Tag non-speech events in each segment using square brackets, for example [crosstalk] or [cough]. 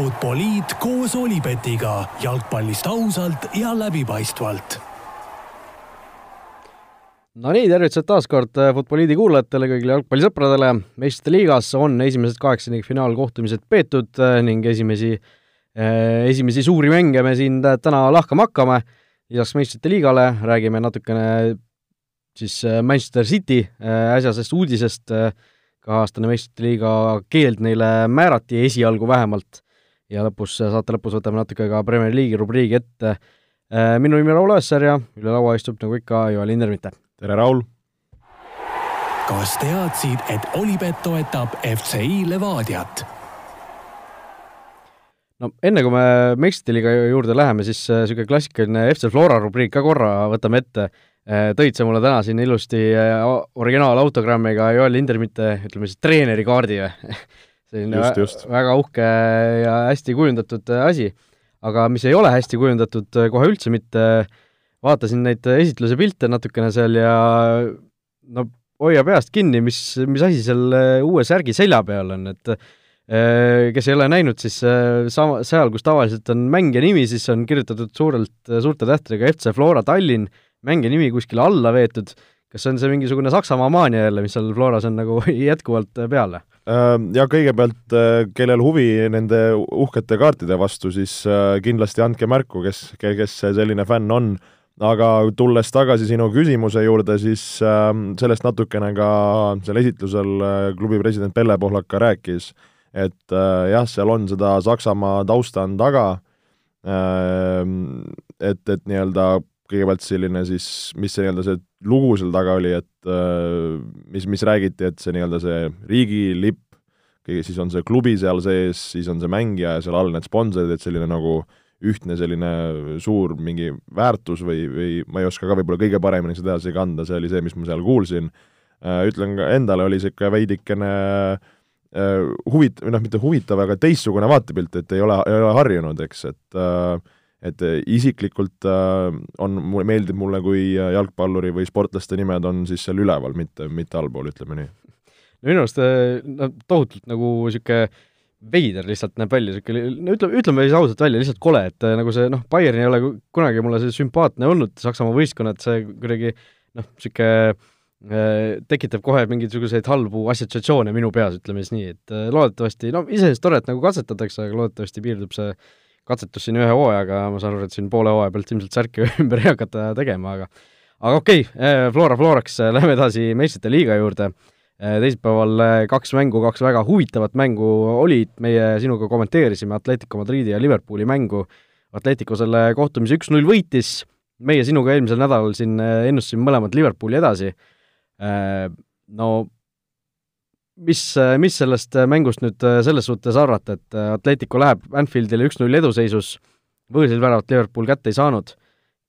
Futboliit koos Olipetiga jalgpallist ausalt ja läbipaistvalt. Nonii, tervitused taas kord äh, Futboliidi kuulajatele, kõigile jalgpallisõpradele. meistrite liigas on esimesed kaheksandik finaalkohtumised peetud äh, ning esimesi, äh, esimesi suuri mänge me siin täna lahkama hakkame. lisaks meistrite liigale räägime natukene siis Manchester City äsjasest uudisest, kahe-aastane meistrite liiga keeld neile määrati, esialgu vähemalt ja lõpus, saate lõpus võtame natuke ka Premier League'i rubriigi ette. Äh, minu nimi on Raul Õessar ja üle laua istub nagu ikka Joel Hindermitte. tere, Raul! kas teadsid, et Olipet toetab FCI Levadiat? no enne, kui me meistrite liiga juurde läheme, siis niisugune äh, klassikaline FC Flora rubriik ka korra võtame ette. Äh, tõid sa mulle täna siin ilusti originaalautogrammiga Joel Hindermitte, ütleme siis treenerikaardi või [laughs] selline just, just. väga uhke ja hästi kujundatud äh, asi. aga mis ei ole hästi kujundatud äh, kohe üldse mitte, vaatasin neid esitluse pilte natukene seal ja no hoia peast kinni, mis, mis asi seal äh, uue särgi selja peal on, et kes ei ole näinud, siis sama, seal, kus tavaliselt on mängija nimi, siis on kirjutatud suurelt, suurte tähtedega FC Flora Tallinn, mängija nimi kuskile alla veetud, kas see on see mingisugune Saksamaa maania jälle, mis seal Floras on nagu [laughs] jätkuvalt peal? Äh, ja kõigepealt, äh, kellel huvi nende uhkete kaartide vastu, siis äh, kindlasti andke märku, kes, kes selline fänn on, aga tulles tagasi sinu küsimuse juurde, siis sellest natukene ka seal esitlusel klubi president Pelle Pohlak ka rääkis, et jah, seal on seda Saksamaa tausta on taga, et, et nii-öelda kõigepealt selline siis, mis see nii-öelda see lugu seal taga oli, et mis, mis räägiti, et see nii-öelda see riigilipp, siis on see klubi seal sees, siis on see mängija ja seal all need sponsorid, et selline nagu ühtne selline suur mingi väärtus või, või ma ei oska ka võib-olla kõige paremini seda edasi kanda, see oli see, mis ma seal kuulsin. Ütlen ka endale, oli niisugune veidikene huvit-, või noh, mitte huvitav, aga teistsugune vaatepilt, et ei ole, ei ole harjunud, eks, et äh, et äh, isiklikult äh, on, mulle meeldib mulle, kui äh, jalgpalluri või sportlaste nimed on siis seal üleval, mitte, mitte allpool, ütleme nii. no minu arust no tohutult nagu niisugune veider lihtsalt näeb välja, niisugune, no ütleme, ütleme siis ausalt välja, lihtsalt kole, et nagu see noh, Bayern ei ole kunagi mulle see sümpaatne olnud, Saksamaa võistkonnad, see kuidagi noh, niisugune tekitab kohe mingisuguseid halbu assotsiatsioone minu peas, ütleme siis nii, et loodetavasti, no iseenesest tore, et nagu katsetatakse, aga loodetavasti piirdub see katsetus siin ühe hooajaga, ma saan aru, et siin poole hooaja pealt ilmselt särki [laughs] ümber ei hakata tegema, aga aga okei okay,, eh, Flora Floraks, eh, lähme edasi meistrite liiga juurde. Eh, teisipäeval kaks mängu, kaks väga huvitavat mängu olid, meie sinuga kommenteerisime Atletico Madridi ja Liverpooli mängu. Atletico selle kohtumise üks-null võitis, meie sinuga eelmisel nädalal siin ennustasime mõlemad Liverpooli edasi. No mis, mis sellest mängust nüüd äh, selles suhtes arvata, et äh, Atletico läheb Anfieldile üks-null eduseisus, võõrsil väravat Liverpool kätte ei saanud,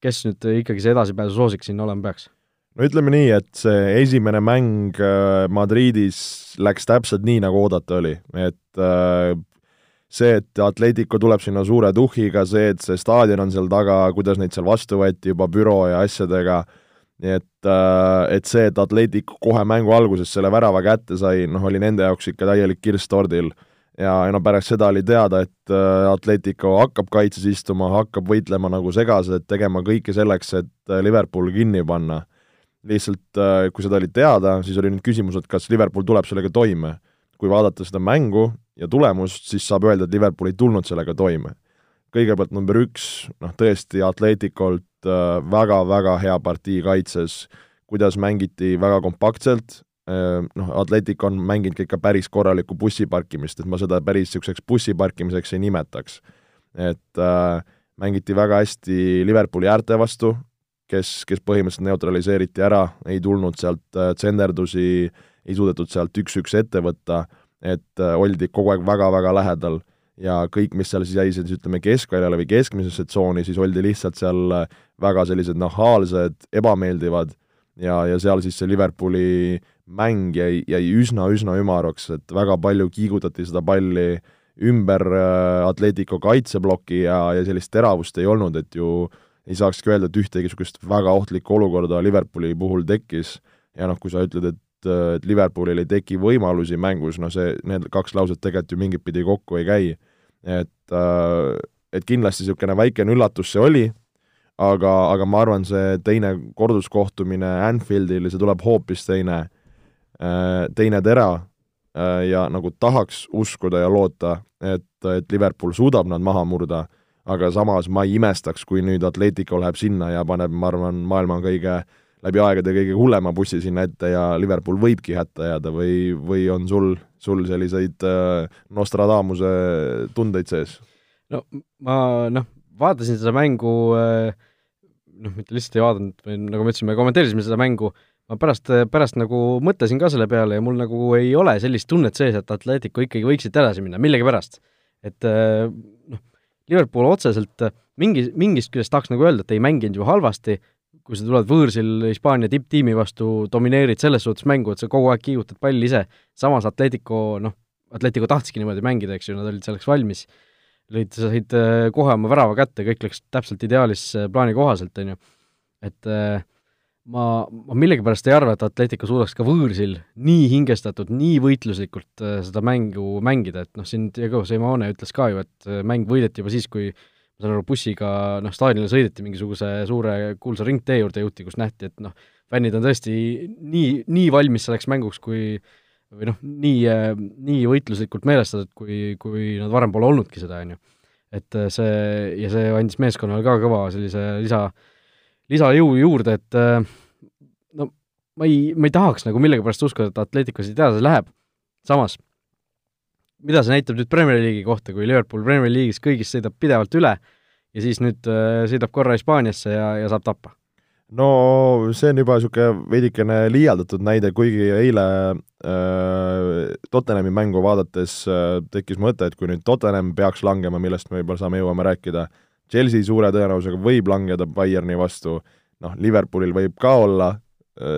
kes nüüd ikkagi see edasipääsu soosik siin olema peaks? no ütleme nii, et see esimene mäng äh, Madridis läks täpselt nii, nagu oodata oli, et see, et Atletico tuleb sinna suure tuhhiga, see, et see staadion on seal taga, kuidas neid seal vastu võeti juba büroo ja asjadega, nii et, äh, et see, et Atletico kohe mängu alguses selle värava kätte sai, noh, oli nende jaoks ikka täielik kirss tordil. ja, ja no pärast seda oli teada, et äh, Atletico hakkab kaitses istuma, hakkab võitlema nagu segased, tegema kõike selleks, et äh, Liverpool kinni panna. lihtsalt kui seda oli teada, siis oli nüüd küsimus, et kas Liverpool tuleb sellega toime. kui vaadata seda mängu ja tulemust, siis saab öelda, et Liverpool ei tulnud sellega toime. kõigepealt number üks, noh tõesti Atleticolt väga-väga äh, hea partii kaitses, kuidas mängiti väga kompaktselt, äh, noh, Atletic on mänginud ka ikka päris korralikku bussiparkimist, et ma seda päris niisuguseks bussiparkimiseks ei nimetaks. et äh, mängiti väga hästi Liverpooli äärte vastu, kes, kes põhimõtteliselt neutraliseeriti ära, ei tulnud sealt äh, tsenderdusi, ei suudetud sealt üks-üks ette võtta, et äh, oldi kogu aeg väga-väga lähedal ja kõik, mis seal siis jäi siis ütleme keskväljale või keskmisesse tsooni, siis oldi lihtsalt seal väga sellised nahaalsed, ebameeldivad ja, ja seal siis see Liverpooli mäng jäi, jäi üsna-üsna ümaraks, et väga palju kiigutati seda palli ümber äh, Atletico kaitsebloki ja, ja sellist teravust ei olnud, et ju ei saakski öelda, et ühtegi niisugust väga ohtlikku olukorda Liverpooli puhul tekkis. Ja noh, kui sa ütled, et et Liverpoolil ei teki võimalusi mängus, no see, need kaks lauset tegelikult ju mingit pidi kokku ei käi et äh, et kindlasti niisugune väikene üllatus see oli, aga, aga ma arvan, see teine korduskohtumine Anfieldil, see tuleb hoopis teine, äh, teine tera äh, ja nagu tahaks uskuda ja loota, et, et Liverpool suudab nad maha murda, aga samas ma ei imestaks, kui nüüd Atletico läheb sinna ja paneb, ma arvan, maailma kõige läbi aegade kõige hullema bussi sinna ette ja Liverpool võibki hätta jääda või, või on sul, sul selliseid äh, Nostradamuse tundeid sees? no ma noh, vaatasin seda mängu äh, noh, mitte lihtsalt ei vaadanud, või nagu me kommenteerisime seda mängu, ma pärast, pärast nagu mõtlesin ka selle peale ja mul nagu ei ole sellist tunnet sees, et Atletico ikkagi võiksid edasi minna, millegipärast. et äh, noh, Liverpool otseselt mingi, mingist küljest tahaks nagu öelda, et ei mänginud ju halvasti, kui sa tuled võõrsil Hispaania tipptiimi vastu, domineerid selles suhtes mängu, et sa kogu aeg kiigutad palli ise, samas Atletico noh, Atletico tahtski niimoodi mängida, eks ju, nad olid selleks valmis. Lõid, said äh, kohe oma värava kätte, kõik läks täpselt ideaalis äh, plaani kohaselt, on ju. et äh, ma, ma millegipärast ei arva, et Atletico suudaks ka võõrsil nii hingestatud, nii võitluslikult seda mängu mängida, et noh, siin Diego Simeone ütles ka ju, et mäng võideti juba siis, kui ma saan aru, bussiga noh, staadionile sõideti mingisuguse suure kuulsa ringtee juurde jõuti, kus nähti, et noh, fännid on tõesti nii, nii valmis selleks mänguks, kui või noh, nii, nii võitluslikult meelestatud, kui, kui nad varem pole olnudki seda, on ju. et äh, see, ja see andis meeskonnale ka kõva sellise lisa, lisajõu juurde, et äh, no ma ei, ma ei tahaks nagu millegipärast uskuda, et Atletico siit edasi läheb, samas mida see näitab nüüd Premier League'i kohta, kui Liverpool Premier League'is kõigist sõidab pidevalt üle ja siis nüüd äh, sõidab korra Hispaaniasse ja, ja saab tappa? no see on juba niisugune veidikene liialdatud näide, kuigi eile äh, Tottenhami mängu vaadates äh, tekkis mõte, et kui nüüd Tottenham peaks langema, millest me võib-olla saame, jõuame rääkida, Chelsea suure tõenäosusega võib langeda Bayerni vastu, noh, Liverpoolil võib ka olla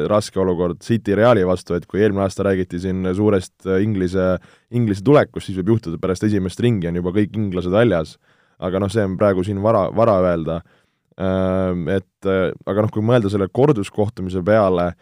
raske olukord City Reali vastu, et kui eelmine aasta räägiti siin suurest äh, Inglise, Inglise tulekust, siis võib juhtuda, pärast esimest ringi on juba kõik inglased väljas. aga noh, see on praegu siin vara, vara öelda Ehm, et äh, aga noh, kui mõelda selle korduskohtumise peale,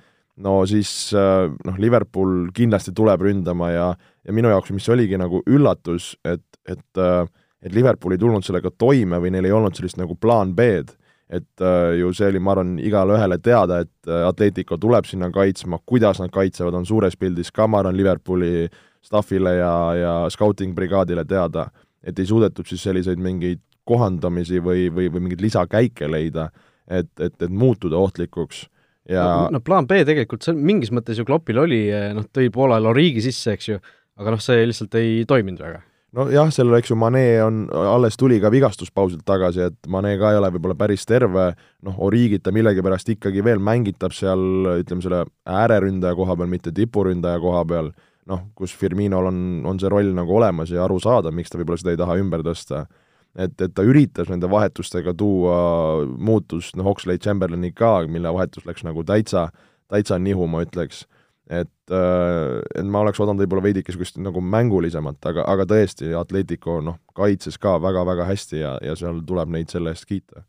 no siis äh, noh, Liverpool kindlasti tuleb ründama ja, ja minu jaoks, mis oligi nagu üllatus, et, et äh, et Liverpool ei tulnud sellega toime või neil ei olnud sellist nagu plaan B-d, et äh, ju see oli, ma arvan, igale ühele teada, et äh, Atletico tuleb sinna kaitsma, kuidas nad kaitsevad, on suures pildis ka, ma arvan, Liverpooli staffile ja, ja scouting brigaadile teada, et ei suudetud siis selliseid mingeid kohandamisi või, või, või mingeid lisakäike leida, et, et, et muutuda ohtlikuks. Ja no, no plaan B tegelikult, see mingis mõttes ju Kloppil oli, noh, tõi Poola Loriigi sisse, eks ju, aga noh, see lihtsalt ei toiminud väga nojah, sellel, eks ju, Mane on, alles tuli ka vigastuspausilt tagasi, et Mane ka ei ole võib-olla päris terve, noh, Origita millegipärast ikkagi veel mängitab seal, ütleme, selle ääreründaja koha peal, mitte tipuründaja koha peal, noh, kus Firminol on, on see roll nagu olemas ja aru saada, miks ta võib-olla seda ei taha ümber tõsta. Et, et ta üritas nende vahetustega tuua muutust, noh, Oxlade Chamberlaini ka, mille vahetus läks nagu täitsa, täitsa nihu, ma ütleks. Et, äh, et ma oleks oodanud võib-olla veidike niisugust nagu mängulisemat, aga, aga tõesti, Atletico noh, kaitses ka väga-väga hästi ja, ja seal tuleb neid selle eest kiita.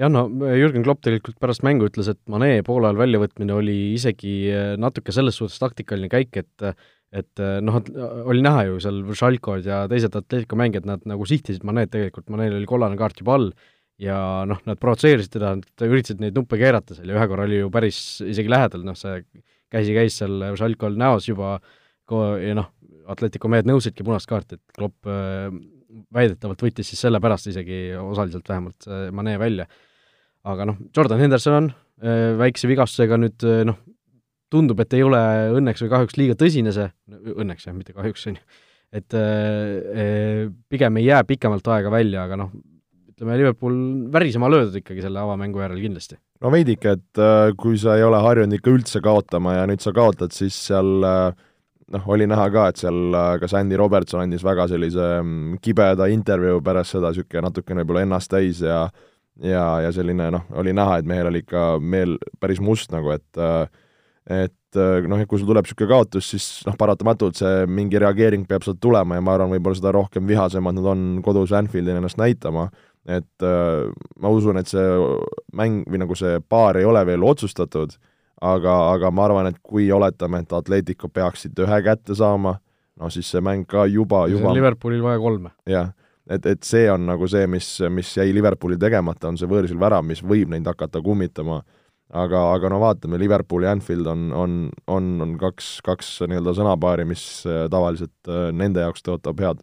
Jah, no Jürgen Klopp tegelikult pärast mängu ütles, et Mane poole ajal väljavõtmine oli isegi natuke selles suhtes taktikaline käik, et et noh, oli näha ju seal Vršalkod ja teised Atletico mängijad, nad nagu sihtisid Manet tegelikult, Manel oli kollane kaart juba all ja noh, nad provotseerisid teda, nad üritasid neid nuppe keerata seal ja ühe korra oli ju päris isegi lähedal, noh see käsi käis seal Vršalkol näos juba ja noh, Atletico mehed nõudsidki punast kaarti, et Klopp äh, väidetavalt võttis siis sellepärast isegi osaliselt vähemalt Mane välja. aga noh, Jordan Henderson on äh, väikse vigastusega nüüd noh, tundub, et ei ole õnneks või kahjuks liiga tõsine see, õnneks jah, mitte kahjuks, on ju, et äh, pigem ei jää pikemalt aega välja, aga noh, ütleme, Liverpool värisema löödud ikkagi selle avamängu järel kindlasti. No veidike, et äh, kui sa ei ole harjunud ikka üldse kaotama ja nüüd sa kaotad, siis seal äh, noh, oli näha ka, et seal äh, kas Andy Robertson andis väga sellise mm, kibeda intervjuu pärast seda, niisugune natukene võib-olla ennast täis ja ja, ja selline noh, oli näha, et mehel oli ikka meel päris must nagu, et et noh, et kui sul tuleb niisugune kaotus, siis noh, paratamatult see mingi reageering peab sealt tulema ja ma arvan, võib-olla seda rohkem vihasemad nad on kodus Anfieldil ennast näitama, et äh, ma usun, et see mäng või nagu see paar ei ole veel otsustatud, aga, aga ma arvan, et kui oletame, et Atletico peaksid ühe kätte saama, no siis see mäng ka juba, juba Liverpoolil vaja kolme. jah, et, et see on nagu see, mis, mis jäi Liverpoolil tegemata, on see võõrsil värav, mis võib neid hakata kummitama aga, aga no vaatame, Liverpool ja Anfield on, on, on, on kaks, kaks nii-öelda sõnapaari, mis äh, tavaliselt äh, nende jaoks tõotab head.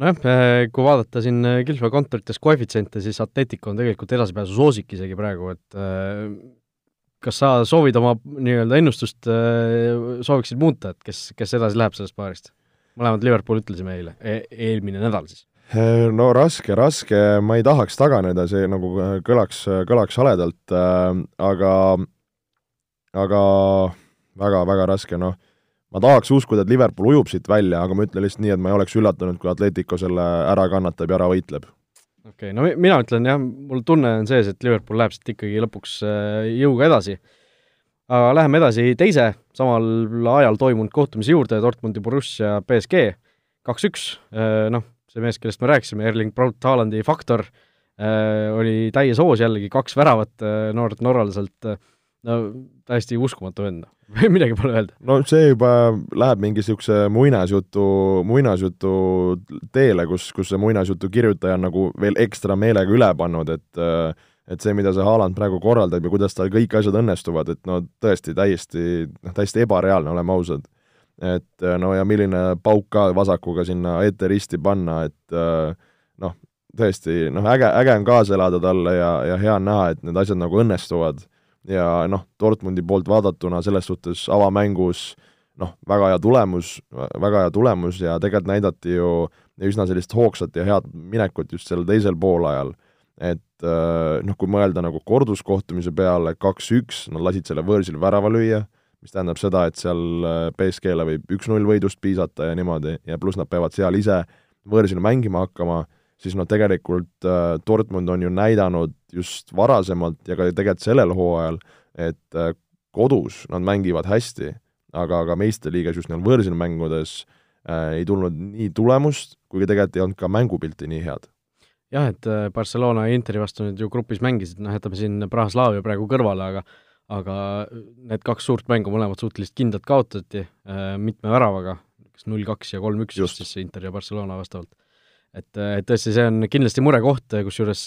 Nojah, äh, kui vaadata siin Kilfe kontorites koefitsiente, siis Atletico on tegelikult edasipääsu soosik isegi praegu, et kas sa soovid oma nii-öelda ennustust, sooviksid muuta, et kes, kes edasi läheb sellest paarist? mõlemad Liverpool ütlesime eile e, eelmine nädal siis no raske, raske, ma ei tahaks taganeda, see nagu kõlaks, kõlaks haledalt äh,, aga, aga väga-väga raske, noh, ma tahaks uskuda, et Liverpool ujub siit välja, aga ma ütlen lihtsalt nii, et ma ei oleks üllatunud, kui Atletico selle ära kannatab ja ära võitleb. okei okay,, no mina ütlen jah, mul tunne on sees, et Liverpool läheb siit ikkagi lõpuks äh, jõuga edasi. aga läheme edasi teise samal ajal toimunud kohtumise juurde, Dortmundi Borussia BSG, kaks-üks, noh see mees, kellest me rääkisime, Erling Braut Haalandi faktor äh,, oli täies hoos jällegi, kaks väravat äh, noorelt norralaselt äh,, no täiesti uskumatu vend, midagi pole öelda. no see juba läheb mingi niisuguse muinasjutu, muinasjutu teele, kus, kus see muinasjutu kirjutaja on nagu veel ekstra meelega üle pannud, et äh, et see, mida see Haaland praegu korraldab ja kuidas tal kõik asjad õnnestuvad, et no tõesti täiesti, noh, täiesti ebareaalne, oleme ausad et äh, no ja milline pauk ka vasakuga sinna ette risti panna, et äh, noh, tõesti, noh, äge, äge on kaasa elada talle ja, ja hea on näha, et need asjad nagu õnnestuvad. Ja noh, Dortmundi poolt vaadatuna selles suhtes avamängus noh, väga hea tulemus, väga hea tulemus ja tegelikult näidati ju üsna sellist hoogsat ja head minekut just sellel teisel poolajal. et äh, noh, kui mõelda nagu korduskohtumise peale, kaks-üks, nad lasid selle võõrsil värava lüüa mis tähendab seda, et seal äh, BSG-le võib üks-null võidust piisata ja niimoodi, ja pluss nad peavad seal ise võõrsil mängima hakkama, siis noh, tegelikult äh, Dortmund on ju näidanud just varasemalt ja ka tegelikult sellel hooajal, et äh, kodus nad mängivad hästi, aga, aga meistriliigas just neil võõrsil mängudes äh, ei tulnud nii tulemust, kuigi tegelikult ei olnud ka mängupilti nii head jah, et äh, Barcelona ja Interi vastu nüüd ju grupis mängisid, noh, jätame siin Praha-Slaavia praegu kõrvale, aga aga need kaks suurt mängu mõlemad suhteliselt kindlalt kaotati äh, mitme väravaga, kas null kaks ja kolm üks just siis Inter ja Barcelona vastavalt. Et, et tõesti, see on kindlasti murekoht, kusjuures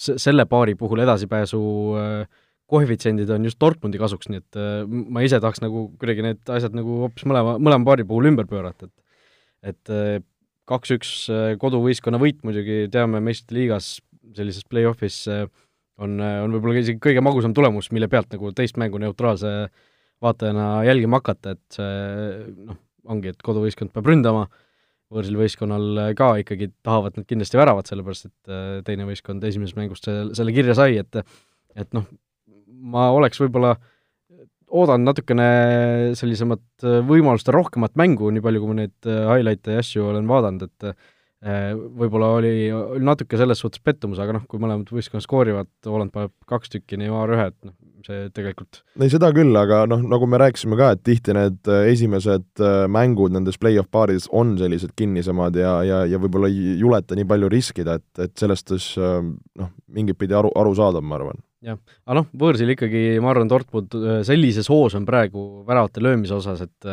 selle paari puhul edasipääsu äh, koefitsiendid on just Dortmundi kasuks, nii et äh, ma ise tahaks nagu kuidagi need asjad nagu hoopis mõlema, mõlema paari puhul ümber pöörata, et et kaks-üks koduvõistkonna võit muidugi teame meistrite liigas sellises play-off'is äh, on, on võib-olla isegi kõige magusam tulemus, mille pealt nagu teist mängu neutraalse vaatajana jälgima hakata, et see noh, ongi, et koduvõistkond peab ründama, võõrsil võistkonnal ka ikkagi tahavad nad kindlasti väravat, sellepärast et äh, teine võistkond esimesest mängust selle, selle kirja sai, et et noh, ma oleks võib-olla oodan natukene sellisemat võimaluste rohkemat mängu, nii palju kui ma neid äh, highlight'e ja asju olen vaadanud, et Äh, võib-olla oli, oli natuke selles suhtes pettumus, aga noh, kui mõlemad võistkonnad skoorivad, Holland paneb kaks tükki, Neimar ühe, et noh, see tegelikult ei, seda küll, aga noh, nagu me rääkisime ka, et tihti need äh, esimesed äh, mängud nendes play-off paarides on sellised kinnisemad ja, ja, ja võib-olla ei juleta nii palju riskida, et, et sellest siis noh, mingit pidi aru, arusaadav, ma arvan. Jah, aga noh, võõrsil ikkagi, ma arvan, Dortmund sellises hoos on praegu väravate löömise osas, et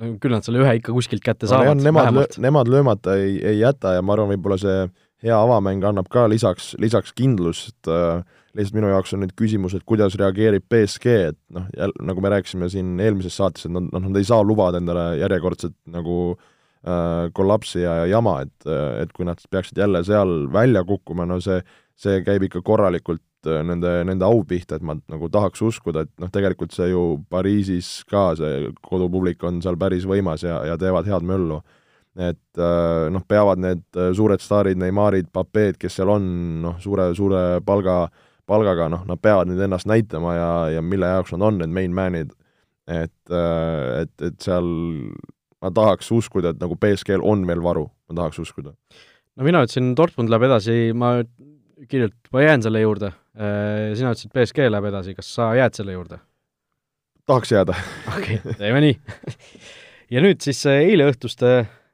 no küll nad selle ühe ikka kuskilt kätte saavad no,. Nemad, löö, nemad löömata ei, ei jäta ja ma arvan, võib-olla see hea avamäng annab ka lisaks, lisaks kindlust äh,, lihtsalt minu jaoks on nüüd küsimus, et kuidas reageerib BSG, et noh, nagu me rääkisime siin eelmises saates, et nad, noh, nad ei saa lubada endale järjekordset nagu äh, kollapsi ja, ja jama, et, et kui nad peaksid jälle seal välja kukkuma, no see, see käib ikka korralikult nende, nende au pihta, et ma nagu tahaks uskuda, et noh, tegelikult see ju Pariisis ka, see kodupublik on seal päris võimas ja, ja teevad head möllu. et äh, noh, peavad need äh, suured staarid, Neymarid, Papeed, kes seal on, noh, suure, suure palga, palgaga, noh, nad peavad nüüd ennast näitama ja, ja mille jaoks nad on need main man'id. et, et, et seal ma tahaks uskuda, et nagu BSG-l on veel varu, ma tahaks uskuda. no mina ütlesin, Dortmund läheb edasi, ma kirjalt, ma jään selle juurde. Äh, sina ütlesid, BSG läheb edasi, kas sa jääd selle juurde? tahaks jääda. okei okay,, teeme nii ja nüüd siis äh, eileõhtuste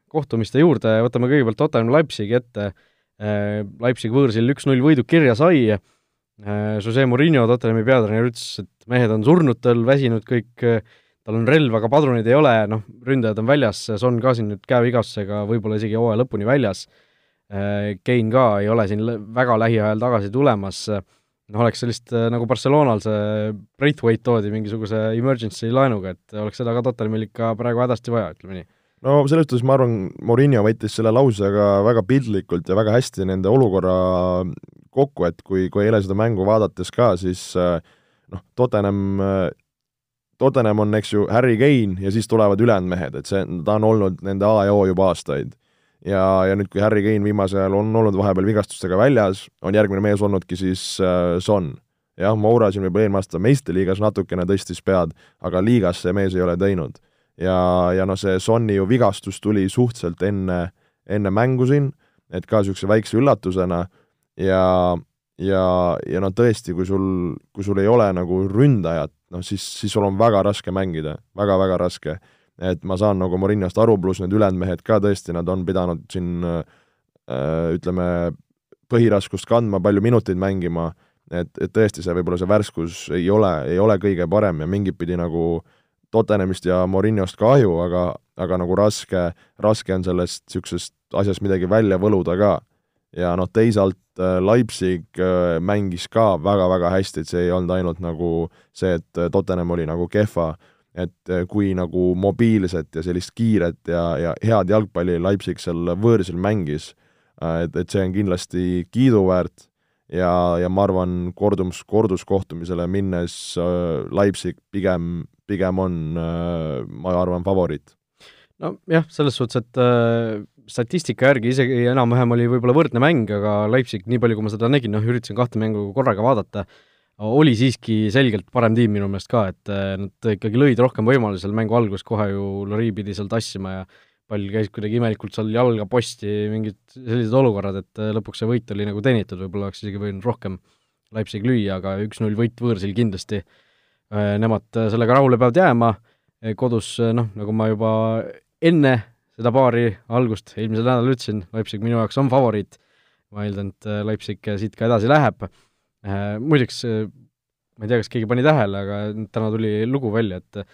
kohtumiste juurde, võtame kõigepealt Tottenham Leipzigi ette. Äh, Leipzig võõrsil üks-null võidu kirja sai. Jose Murillo, Tottenhami peatreener, ütles, et mehed on surnud tal, väsinud kõik, tal on relv, aga padruneid ei ole, noh, ründajad on väljas, Son ka siin nüüd käevigastusega, võib-olla isegi hooaja lõpuni väljas Kein ka ei ole siin väga lähiajal tagasi tulemas, noh, oleks sellist, nagu Barcelonal see Braithwaite toodi mingisuguse emergency laenuga, et oleks seda ka Tottenhamil ikka praegu hädasti vaja, ütleme nii no selles suhtes ma arvan, Morinho võttis selle lause ka väga piltlikult ja väga hästi nende olukorra kokku, et kui, kui eile seda mängu vaadates ka, siis noh, Tottenham, Tottenham on, eks ju, Harry Kane ja siis tulevad ülejäänud mehed, et see, ta on olnud nende A ja O juba aastaid. Ja, ja nüüd, kui Harry Kane viimasel ajal on olnud vahepeal vigastustega väljas, on järgmine mees olnudki siis äh, Son. jah, Moura siin võib-olla eelmine aasta meistriliigas natukene tõstis pead, aga liigas see mees ei ole teinud ja, ja noh, see Sonni ju vigastus tuli suhteliselt enne, enne mängu siin, et ka niisuguse väikse üllatusena ja, ja, ja no tõesti, kui sul, kui sul ei ole nagu ründajat, noh siis, siis sul on väga raske mängida väga,, väga-väga raske. Et ma saan nagu Morinost aru, pluss need ülejäänud mehed ka tõesti, nad on pidanud siin äh, ütleme, põhiraskust kandma, palju minuteid mängima, et, et tõesti see võib-olla see värskus ei ole, ei ole kõige parem ja mingit pidi nagu Tottenhamist ja Mourinhost kahju, aga, aga nagu raske, raske on sellest niisugusest asjast midagi välja võluda ka. ja noh, teisalt äh, Leipzig äh, mängis ka väga-väga hästi, et see ei olnud ainult nagu see, et Tottenham oli nagu kehva, et kui nagu mobiilset ja sellist kiiret ja, ja head jalgpalli Leipzig seal võõrsil mängis, et, et see on kindlasti kiiduväärt ja, ja ma arvan, kordums, korduskohtumisele minnes Leipzig pigem pigem on, äh, ma arvan, favoriit. nojah, selles suhtes, et äh, statistika järgi isegi enam-vähem oli võib-olla võrdne mäng, aga Leipzig, nii palju kui ma seda nägin, noh, üritasin kahte mängu korraga vaadata, oli siiski selgelt parem tiim minu meelest ka, et äh, nad ikkagi lõid rohkem võimalusi seal mängu alguses, kohe ju Lori pidi seal tassima ja pall käis kuidagi imelikult seal jalga posti, mingid sellised olukorrad, et äh, lõpuks see võit oli nagu teenitud, võib-olla oleks isegi võinud rohkem Leipzig lüüa, aga üks-null võit võõrsil kindlasti äh, nemad sellega rahule peavad jääma, kodus noh, nagu ma juba enne seda paari algust eelmisel nädalal ütlesin, Leipzig minu jaoks on favoriit, ma eeldan, et Leipzig siit ka edasi läheb, muideks ma ei tea, kas keegi pani tähele, aga täna tuli lugu välja, et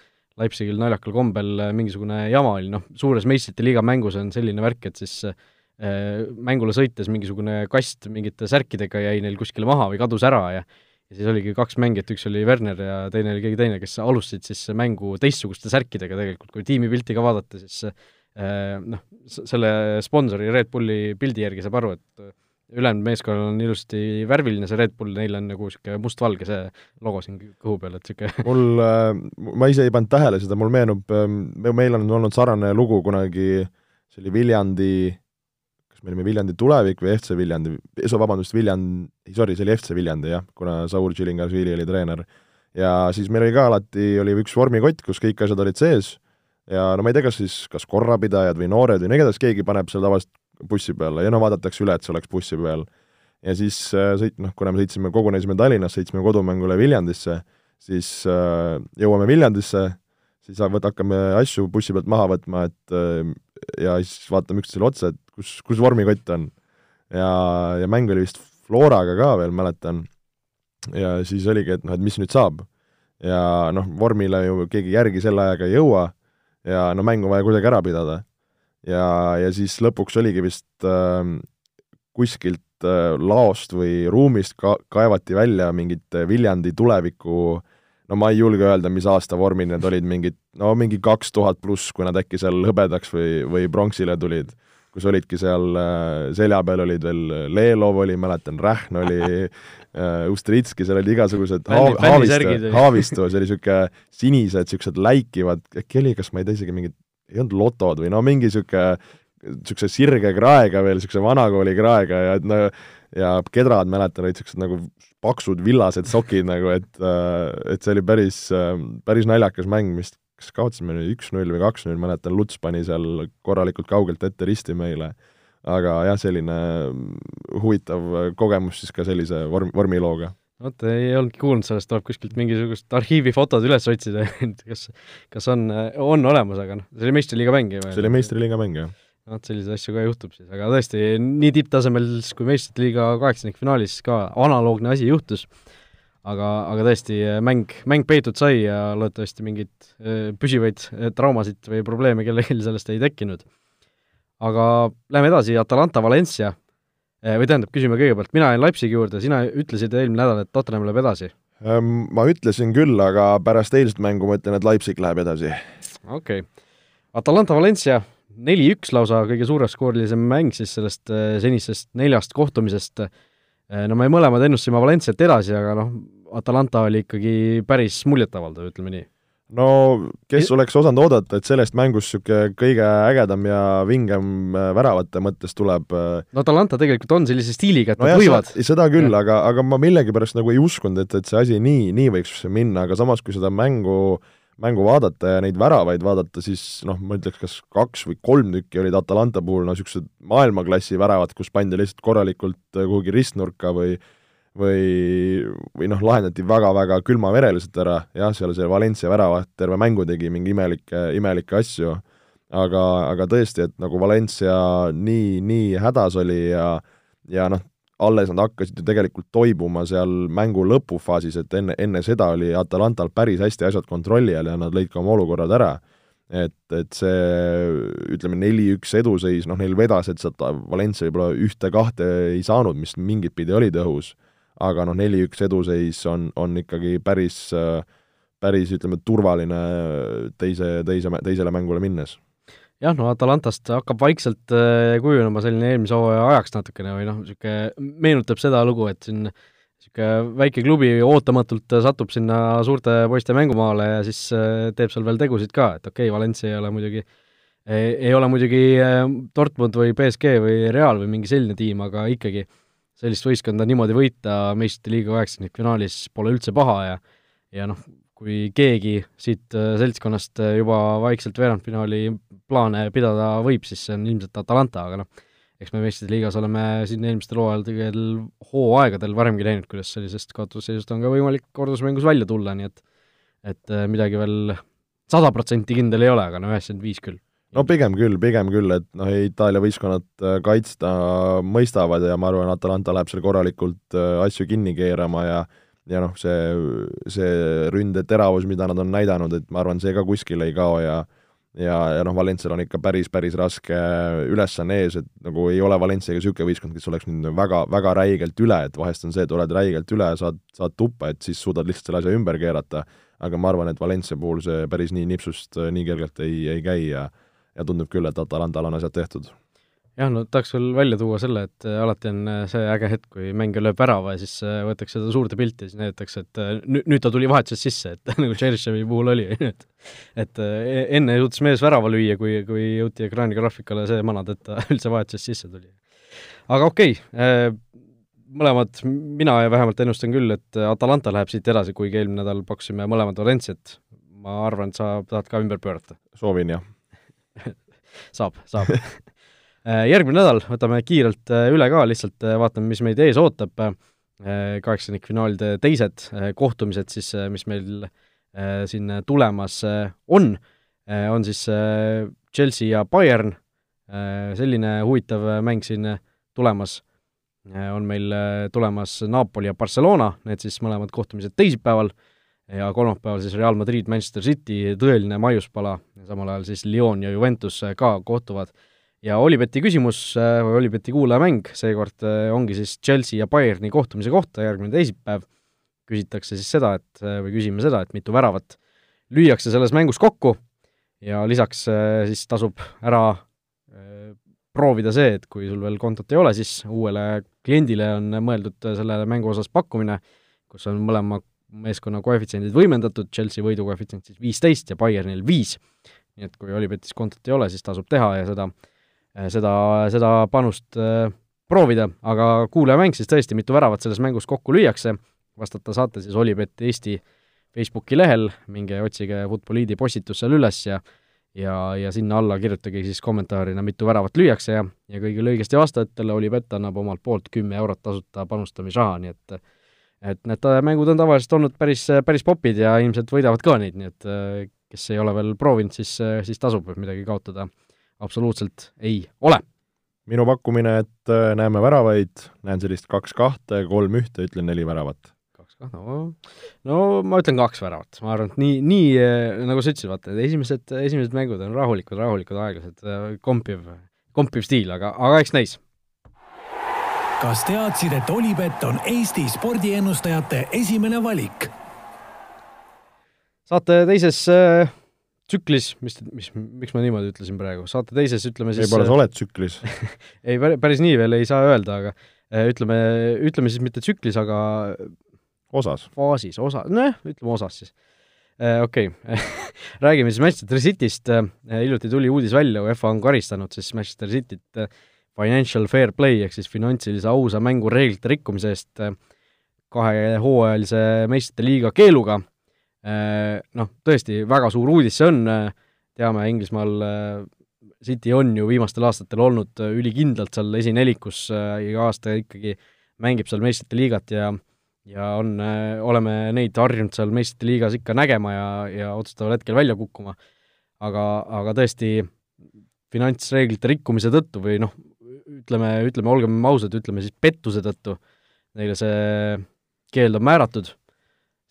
Leipzigil naljakal kombel mingisugune jama oli, noh, suures meistrite liiga mängus on selline värk, et siis mängule sõites mingisugune kast mingite särkidega jäi neil kuskile maha või kadus ära ja ja siis oligi kaks mängijat, üks oli Werner ja teine oli keegi teine, kes alustasid siis mängu teistsuguste särkidega tegelikult, kui tiimipilti ka vaadata, siis noh, selle sponsori Red Bulli pildi järgi saab aru, et ülejäänud meeskonnal on ilusti värviline see Red Bull, neil on nagu niisugune mustvalge see logo siin kõhu peal, et niisugune [laughs] mul, äh, ma ise ei pannud tähele seda, mul meenub, ähm, meil on olnud sarnane lugu kunagi, see oli Viljandi me olime Viljandi tulevik või FC Viljandi, vabandust, Viljand, sorry, see oli FC Viljandi jah, kuna Saul Tšilingasvili oli treener. ja siis meil oli ka alati, oli üks vormikott, kus kõik asjad olid sees ja no ma ei tea, kas siis, kas korrapidajad või noored või no igatahes keegi paneb selle tavaliselt bussi peale ja no vaadatakse üle, et see oleks bussi peal. ja siis äh, sõit-, noh, kuna me sõitsime, kogunesime Tallinnas, sõitsime kodumängule Viljandisse, siis äh, jõuame Viljandisse, siis võt-, hakkame asju bussi pealt maha võtma, et äh, ja siis vaatame üksteisele otsa, et kus, kus vormikott on. ja, ja mäng oli vist Floraga ka veel, mäletan. ja siis oligi, et noh, et mis nüüd saab. ja noh, vormile ju keegi järgi selle ajaga ei jõua ja no mäng on vaja kuidagi ära pidada. Ja, ja siis lõpuks oligi vist äh, kuskilt äh, laost või ruumist ka-, kaevati välja mingit Viljandi tuleviku no ma ei julge öelda, mis aasta vormid need olid, mingid, no mingi kaks tuhat pluss, kui nad äkki seal hõbedaks või, või pronksile tulid, kus olidki seal äh, selja peal olid veel Lelov oli, mäletan, Rähn oli [laughs] äh,, Ustritski, seal olid igasugused haav, Haavistu, Haavistu, see oli niisugune sinised, niisugused läikivad, äkki oli, kas ma ei tea isegi mingid, ei olnud lotod või no mingi niisugune niisuguse sirge kraega veel, niisuguse vanakooli kraega ja et no ja kedrad, mäletan, olid niisugused nagu paksud villased sokid nagu, et, äh, et see oli päris, äh, päris naljakas mäng, vist kas kaotasime nüüd üks-null või kaks-null, mäletan, Luts pani seal korralikult kaugelt ette risti meile. aga jah, selline huvitav kogemus siis ka sellise vorm, vormilooga vot ei olnudki kuulnud sellest, tuleb kuskilt mingisugust arhiivifotod üles otsida [laughs] kas, kas on, on olemas, aga noh, see oli meistriliiga mäng ju. see oli meistriliiga mäng, jah vot selliseid asju ka juhtub siis, aga tõesti, nii tipptasemel kui meistrite liiga kaheksandikfinaalis ka analoogne asi juhtus, aga, aga tõesti, mäng, mäng peetud sai ja loodetavasti mingeid äh, püsivaid äh, traumasid või probleeme kellelgi sellest ei tekkinud. aga läheme edasi, Atalanta Valencia, või tähendab, küsime kõigepealt, mina jäin Leipzigi juurde, sina ütlesid eelmine nädal, et Tottenham läheb edasi. Ehm, ma ütlesin küll, aga pärast eilset mängu ma ütlen, et Leipzig läheb edasi. okei okay.. Atalanta Valencia, neli-üks lausa kõige suureskoorilisem mäng siis sellest senisest neljast kohtumisest. no me mõlemad ennustasime Valenciat edasi, aga noh, Atalanta oli ikkagi päris muljetavaldav, ütleme nii no kes oleks osanud oodata, et sellest mängust niisugune kõige ägedam ja vingem äh, väravate mõttes tuleb äh, no Atalanta tegelikult on sellise stiiliga, et no nad jah, võivad. seda küll, aga, aga ma millegipärast nagu ei uskunud, et, et see asi nii, nii võiks minna, aga samas, kui seda mängu mängu vaadata ja neid väravaid vaadata, siis noh, ma ütleks, kas kaks või kolm tükki olid Atalanta puhul no niisugused maailmaklassi väravad, kus pandi lihtsalt korralikult äh, kuhugi ristnurka või või, või noh, lahendati väga-väga külmavereliselt ära, jah, seal see Valencia väravat terve mängu tegi mingi imelikke, imelikke asju, aga, aga tõesti, et nagu Valencia nii, nii hädas oli ja ja noh, alles nad hakkasid ju tegelikult toibuma seal mängu lõpufaasis, et enne, enne seda oli Atalantal päris hästi asjad kontrolli all ja nad lõid ka oma olukorrad ära. Et, et see ütleme, neli-üks eduseis, noh, neil vedas, et sealt Valencia võib-olla ühte-kahte ei saanud, mis mingit pidi oli tõhus aga noh, neli-üks eduseis on, on ikkagi päris, päris ütleme, turvaline teise, teise, teisele mängule minnes. Jah, no Atalantast hakkab vaikselt äh, kujunema selline eelmise hooaja ajaks natukene või noh, niisugune meenutab seda lugu, et siin niisugune väike klubi ootamatult satub sinna suurte poiste mängumaale ja siis äh, teeb seal veel tegusid ka, et okei okay,, Valencia ei ole muidugi ei, ole muidugi äh, Dortmund või BSG või Real või mingi selline tiim, aga ikkagi sellist võistkonda niimoodi võita meistrite liiga kaheksakümnendfinalis pole üldse paha ja ja noh, kui keegi siit äh, seltskonnast äh, juba vaikselt veerandfinaali plaane pidada võib, siis see on ilmselt Atalanta, aga noh, eks me meistrite liigas oleme siin eelmistel hooaegadel, hooaegadel varemgi näinud, kuidas sellisest kaotusseisust on ka võimalik kordusmängus välja tulla, nii et et äh, midagi veel sada protsenti kindel ei ole, aga no üheksakümmend viis küll no pigem küll, pigem küll, et noh, Itaalia võistkonnad äh, kaitsta mõistavad ja ma arvan, Atalanta läheb seal korralikult äh, asju kinni keerama ja ja noh, see, see ründe teravus, mida nad on näidanud, et ma arvan, see ka kuskile ei kao ja ja, ja noh, Valencial on ikka päris, päris raske ülesanne ees, et nagu ei ole Valenciaga niisugune võistkond, kes oleks nüüd väga, väga räigelt üle, et vahest on see, et oled räigelt üle, saad, saad tuppa, et siis suudad lihtsalt selle asja ümber keerata, aga ma arvan, et Valencia puhul see päris nii nipsust nii kergelt ei, ei käi ja ja tundub küll, et Atalantal on asjad tehtud. jah, no tahaks veel välja tuua selle, et äh, alati on äh, see äge hetk, kui mängija lööb värava ja siis äh, võetakse seda suurde pilti ja siis näidatakse, et nüüd, nüüd ta tuli vahetusest sisse, et [laughs] nagu Tšerševi puhul oli, et et e-, enne jõudis mees värava lüüa, kui, kui jõuti ekraanigraafikale see manada, et ta [laughs] üldse vahetusest sisse tuli. aga okei okay,, mõlemad, mina vähemalt ennustan küll, et Atalanta läheb siit edasi, kuigi eelmine nädal pakkusime mõlemad Valenciat. ma arvan, et sa tahad ka ümber pöörata. soovin, jah saab, saab. [laughs] Äh, järgmine nädal võtame kiirelt äh, üle ka, lihtsalt äh, vaatame, mis meid ees ootab. kaheksandikfinaalide teised kohtumised siis, mis meil siin tulemas on, on siis Chelsea ja Bayern, selline huvitav mäng siin tulemas. On meil tulemas Napoli ja Barcelona, need siis mõlemad kohtumised teisipäeval ja kolmapäeval siis Real Madrid, Manchester City, tõeline maiuspala, samal ajal siis Lyon ja Juventus äh, ka kohtuvad. ja Olibeti küsimus äh, või Olibeti kuulajamäng. Seekord äh, ongi siis Chelsea ja Bayerni kohtumise kohta järgmine teisipäev, küsitakse siis seda, et, või küsime seda, et mitu väravat lüüakse selles mängus kokku. Ja lisaks siis tasub ära proovida see, et kui sul veel kontot ei ole, siis uuele kliendile on mõeldud selle mängu osas pakkumine, kus on mõlema meeskonna koefitsiendid võimendatud, Chelsea võidu koefitsient siis viisteist ja Bayernil viis. nii et kui Olipetis kontot ei ole, siis tasub teha ja seda, seda, seda panust äh, proovida, aga kuulajamäng siis tõesti, mitu väravat selles mängus kokku lüüakse, vastata saate siis Olipet Eesti Facebooki lehel, minge otsige Futboliidi postitus seal üles ja ja, ja sinna alla kirjutage siis kommentaarina, mitu väravat lüüakse ja, ja kõigile õigesti vastajatele Olipet annab omalt poolt kümme eurot tasuta panustamisraha, nii et et need äh, mängud on tavaliselt olnud päris, äh, päris popid ja ilmselt võidavad ka neid, nii et äh, kes ei ole veel proovinud, siis, siis tasub, midagi kaotada absoluutselt ei ole. minu pakkumine, et näeme väravaid, näen sellist kaks kahte, kolm ühte, ütlen neli väravat. kaks kahte, no, no ma ütlen kaks väravat, ma arvan, et nii, nii nagu sa ütlesid, vaata, esimesed, esimesed mängud on rahulikud, rahulikud, aeglased, kompiv, kompiv stiil, aga, aga eks näis kas teadsid, et Olipet on Eesti spordiennustajate esimene valik? saate teises äh, tsüklis, mis, mis, miks ma niimoodi ütlesin praegu, saate teises ütleme siis võib-olla sa oled tsüklis [laughs] ei, päris nii veel ei saa öelda, aga äh, ütleme, ütleme siis mitte tsüklis, aga osas. faasis, osa, nojah, ütleme osas siis. Okei okay. [laughs] räägime siis Manchester Cityst, hiljuti tuli uudis välja, UEFA on karistanud siis Manchester Cityt financial fair play ehk siis finantsilise ausa mängu reeglite rikkumise eest kahehooajalise meistrite liiga keeluga Äh, noh, tõesti väga suur uudis see on, äh, teame, Inglismaal äh, City on ju viimastel aastatel olnud ülikindlalt seal esinelikus, iga aasta ikkagi mängib seal meistrite liigat ja ja on, oleme neid harjunud seal meistrite liigas ikka nägema ja, ja otsustaval hetkel välja kukkuma. aga, aga tõesti, finantsreeglite rikkumise tõttu või noh, ütleme, ütleme, olgem ausad, ütleme siis pettuse tõttu neile see keeld on määratud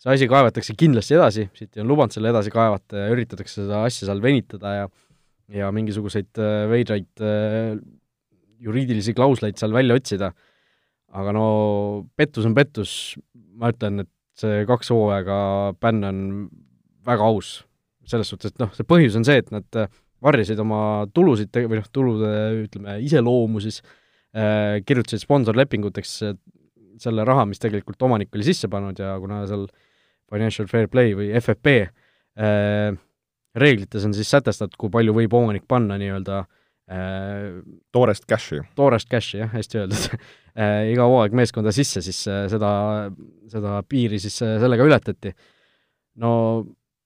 see asi kaevatakse kindlasti edasi, City on lubanud selle edasi kaevata ja üritatakse seda asja seal venitada ja ja mingisuguseid äh, veidraid äh, juriidilisi klausleid seal välja otsida, aga no pettus on pettus, ma ütlen, et see kaks hooaega bänn on väga aus. selles suhtes, et noh, see põhjus on see, et nad äh, varjasid oma tulusid või noh, tulude ütleme, iseloomu siis äh,, kirjutasid sponsorlepinguteks selle raha, mis tegelikult omanik oli sisse pannud ja kuna seal äh, Financial Fair Play või FFP äh, reeglites on siis sätestatud, kui palju võib omanik panna nii-öelda äh, toorest cash'i. toorest cash'i, jah, hästi öeldud [laughs] äh, iga hooaeg meeskonda sisse, siis äh, seda, seda piiri siis äh, sellega ületati. no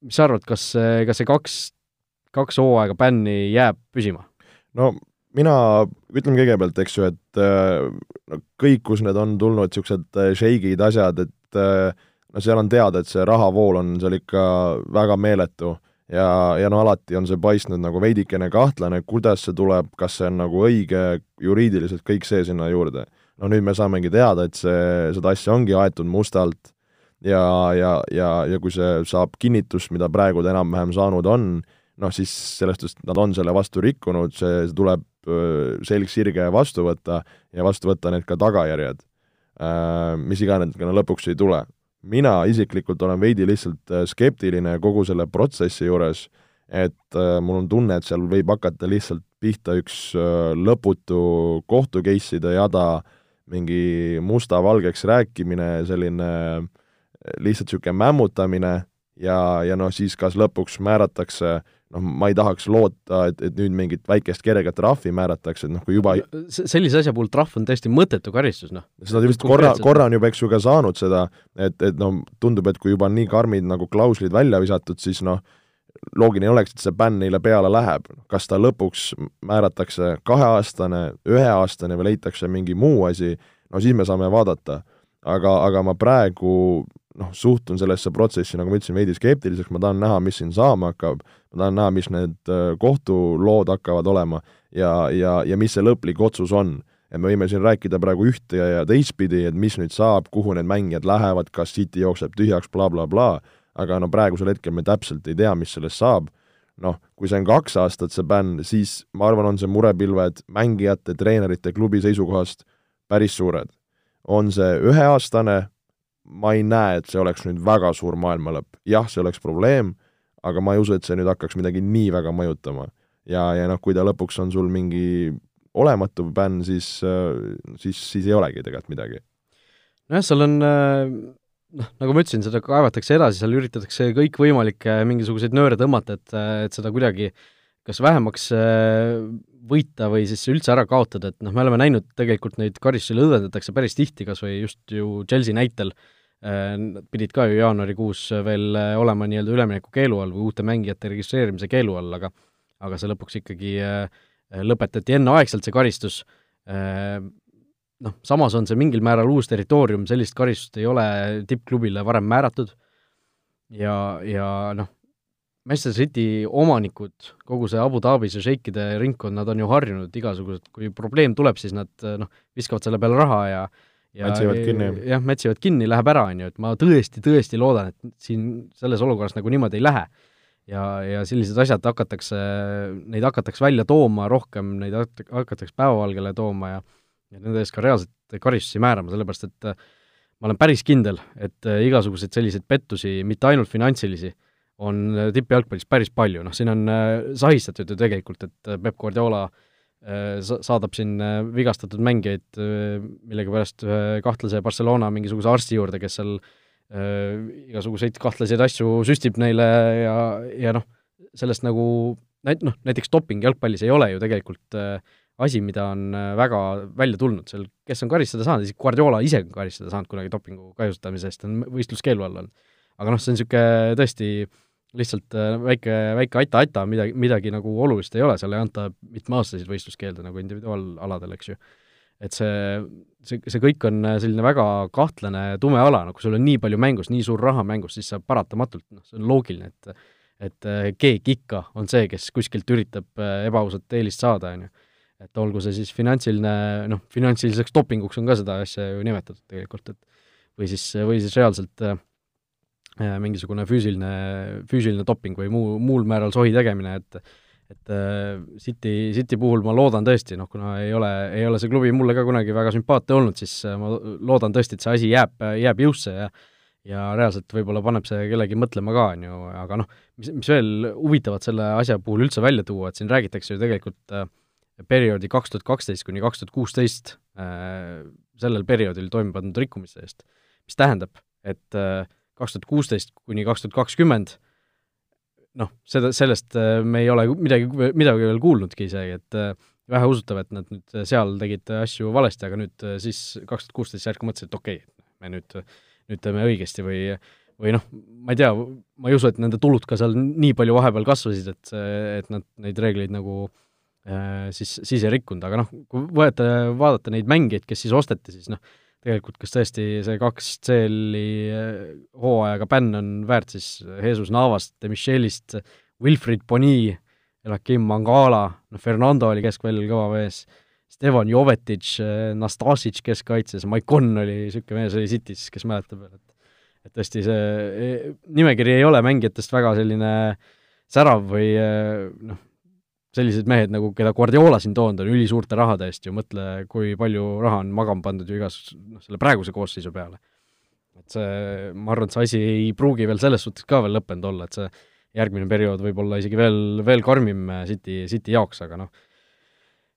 mis sa arvad, kas, kas see kaks, kaks hooaega bänni jääb püsima? no mina ütlen kõigepealt, eks ju, et no kõik, kus need on tulnud, niisugused šeigid, asjad, et äh, no seal on teada, et see rahavool on seal ikka väga meeletu ja, ja no alati on see paistnud nagu veidikene kahtlane, kuidas see tuleb, kas see on nagu õige juriidiliselt, kõik see sinna juurde. no nüüd me saamegi teada, et see, seda asja ongi aetud mustalt ja, ja, ja, ja kui see saab kinnitust, mida praegu ta enam-vähem saanud on, noh siis sellest, et nad on selle vastu rikkunud, see tuleb selg sirge vastu võtta ja vastu võtta need ka tagajärjed, mis iganes ka lõpuks ei tule. Mina isiklikult olen veidi lihtsalt äh, skeptiline kogu selle protsessi juures, et äh, mul on tunne, et seal võib hakata lihtsalt pihta üks äh, lõputu kohtu case'ide jada, mingi musta-valgeks rääkimine, selline lihtsalt niisugune mämmutamine ja, ja noh, siis kas lõpuks määratakse äh, noh, ma ei tahaks loota, et, et nüüd mingit väikest kerget trahvi määratakse, et noh, kui juba sellise asja puhul trahv on täiesti mõttetu karistus, noh. seda vist korra, korra on juba, eks ju, ka saanud seda, et, et noh, tundub, et kui juba nii karmid nagu klauslid välja visatud, siis noh, loogiline oleks, et see bänn neile peale läheb. kas ta lõpuks määratakse kaheaastane, üheaastane või leitakse mingi muu asi, no siis me saame vaadata. aga, aga ma praegu noh, suhtun sellesse protsessi, nagu ma ütlesin, veidi skeptiliselt, ma tahan näha, mis siin saama hakkab, ma tahan näha, mis need äh, kohtulood hakkavad olema ja, ja, ja mis see lõplik otsus on. et me võime siin rääkida praegu ühte ja, ja teistpidi, et mis nüüd saab, kuhu need mängijad lähevad, kas City jookseb tühjaks bla, bla, blablabla, aga no praegusel hetkel me täpselt ei tea, mis sellest saab, noh, kui see on kaks aastat, see bänn, siis ma arvan, on see murepilved mängijate, treenerite, klubi seisukohast päris suured. on see üheaastane, ma ei näe, et see oleks nüüd väga suur maailma lõpp. jah, see oleks probleem, aga ma ei usu, et see nüüd hakkaks midagi nii väga mõjutama. ja, ja noh, kui ta lõpuks on sul mingi olematu bänn, siis, siis, siis ei olegi tegelikult midagi. nojah, seal on noh, nagu ma ütlesin, seda kaevatakse edasi, seal üritatakse kõikvõimalikke mingisuguseid nööre tõmmata, et, et seda kuidagi kas vähemaks võita või siis üldse ära kaotada, et noh, me oleme näinud tegelikult neid karistusi lõdvendatakse päris tihti, kas või just ju Chelsea näitel äh, Äh, nad pidid ka ju jaanuarikuus veel äh, olema nii-öelda ülemineku keelu all või uute mängijate registreerimise keelu all, aga aga see lõpuks ikkagi äh, lõpetati enneaegselt, see karistus, noh, samas on see mingil määral uus territoorium, sellist karistust ei ole tippklubile varem määratud. Ja, ja noh, Manchester City omanikud, kogu see Abu Dhabis ja šeikide ringkond, nad on ju harjunud igasugused, kui probleem tuleb, siis nad noh, viskavad selle peale raha ja mätsivad kinni. jah, mätsivad kinni, läheb ära, on ju, et ma tõesti, tõesti loodan, et siin selles olukorras nagu niimoodi ei lähe. ja, ja sellised asjad hakatakse, neid hakatakse välja tooma rohkem, neid hakatakse päevavalgele tooma ja ja nende eest ka reaalselt karistusi määrama, sellepärast et ma olen päris kindel, et igasuguseid selliseid pettusi, mitte ainult finantsilisi, on tippjalgpallis päris palju, noh siin on sahistatud ju tegelikult, et Peep Guardiola sa-, saadab siin vigastatud mängijaid millegipärast ühe kahtlase Barcelona mingisuguse arsti juurde, kes seal äh, igasuguseid kahtlaseid asju süstib neile ja, ja noh, sellest nagu näit-, noh, näiteks doping jalgpallis ei ole ju tegelikult äh, asi, mida on äh, väga välja tulnud, seal kes on karistada saanud, isegi Guardiola ise on karistada saanud kunagi dopingu kahjustamise eest, on võistluskeelu all olnud. aga noh, see on niisugune tõesti lihtsalt äh, väike, väike ata-ata, midagi, midagi nagu olulist ei ole, seal ei anta mitmeaastaseid võistluskeelde nagu individuaalaladel, eks ju. et see, see, see kõik on äh, selline väga kahtlane tume ala, no kui sul on nii palju mängus, nii suur raha mängus, siis sa paratamatult, noh, see on loogiline, et et äh, keegi ikka on see, kes kuskilt üritab ebaausat eelist saada, on ju. et olgu see siis finantsiline, noh, finantsiliseks dopinguks on ka seda asja ju nimetatud tegelikult, et või siis, või siis reaalselt äh, mingisugune füüsiline, füüsiline doping või muu, muul määral sohi tegemine, et et äh, City, City puhul ma loodan tõesti, noh kuna ei ole, ei ole see klubi mulle ka kunagi väga sümpaatne olnud, siis äh, ma loodan tõesti, et see asi jääb, jääb jõusse ja ja reaalselt võib-olla paneb see kellegi mõtlema ka, on ju, aga noh, mis, mis veel huvitavat selle asja puhul üldse välja tuua, et siin räägitakse ju tegelikult äh, perioodi kaks tuhat kaksteist kuni kaks tuhat kuusteist, sellel perioodil toime pandud rikkumiste eest, mis tähendab, et äh, kaks tuhat kuusteist kuni kaks tuhat kakskümmend, noh, seda, sellest äh, me ei ole midagi, midagi veel kuulnudki isegi, et äh, väheusutav, et nad nüüd seal tegid asju valesti, aga nüüd äh, siis kaks tuhat kuusteist järsku mõtlesid, et okei okay,, me nüüd, nüüd teeme õigesti või või noh, ma ei tea, ma ei usu, et nende tulud ka seal nii palju vahepeal kasvasid, et, et nad neid reegleid nagu äh, siis, siis ei rikkunud, aga noh, kui võeta, vaadata neid mängijaid, kes siis osteti, siis noh, tegelikult kas tõesti see kaks CL-i eh, hooajaga bänn on väärt siis Jesus Navast, Michelist, Wilfried Boni, Elakim Mangala, noh Fernando oli keskväljal kõva mees, Stevan Jovetic, eh, Nastasic keskkaitses, Maikon oli niisugune mees, oli City's, kes mäletab veel, et et tõesti, see eh, nimekiri ei ole mängijatest väga selline särav või noh, sellised mehed nagu, keda Guardiola siin toonud on ülisuurte rahade eest ju, mõtle, kui palju raha on magama pandud ju igas, noh, selle praeguse koosseisu peale. et see, ma arvan, et see asi ei pruugi veel selles suhtes ka veel lõppenud olla, et see järgmine periood võib olla isegi veel, veel karmim City, City jaoks, aga noh,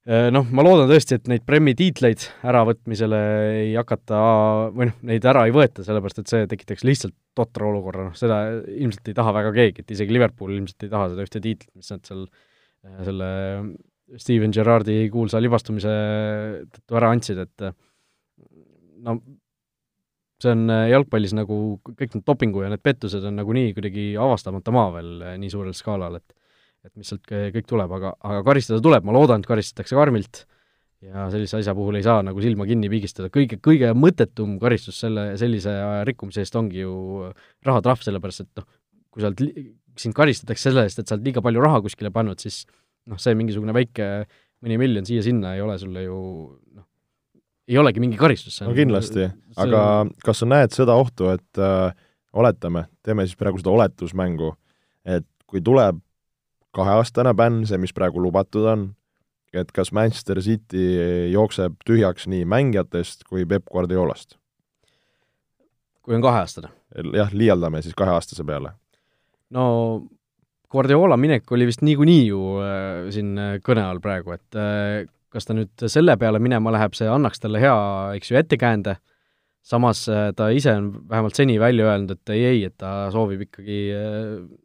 eh, noh, ma loodan tõesti, et neid Premi tiitleid äravõtmisele ei hakata või noh, neid ära ei võeta, sellepärast et see tekitaks lihtsalt totra olukorra, noh seda ilmselt ei taha väga keegi, et isegi Liverpool ilmselt ei taha seda ühte tiitlit, mis nad seal Äh, selle Steven Gerrardi kuulsa libastumise tõttu ära andsid, et äh, no see on äh, jalgpallis nagu kõik need dopingu ja need pettused on nagunii kuidagi avastamata maa veel nii suurel skaalal, et et mis sealt kõik tuleb, aga, aga karistada tuleb, ma loodan, et karistatakse karmilt. Ja sellise asja puhul ei saa nagu silma kinni pigistada, kõige, kõige mõttetum karistus selle, sellise rikkumise eest ongi ju rahatrahv, sellepärast et noh, kui sa oled sind karistatakse selle eest, et sa oled liiga palju raha kuskile pannud, siis noh, see mingisugune väike mõni miljon siia-sinna ei ole sulle ju noh, ei olegi mingi karistus. no kindlasti, aga kas sa näed seda ohtu, et äh, oletame, teeme siis praegu seda oletusmängu, et kui tuleb kaheaastane bänn, see, mis praegu lubatud on, et kas Manchester City jookseb tühjaks nii mängijatest kui Peep Guardiolast? kui on kaheaastane? jah, liialdame siis kaheaastase peale no Guardiola minek oli vist niikuinii ju äh, siin äh, kõne all praegu, et äh, kas ta nüüd selle peale minema läheb, see annaks talle hea, eks ju, ettekäände, samas äh, ta ise on vähemalt seni välja öelnud, et ei, ei, et ta soovib ikkagi äh,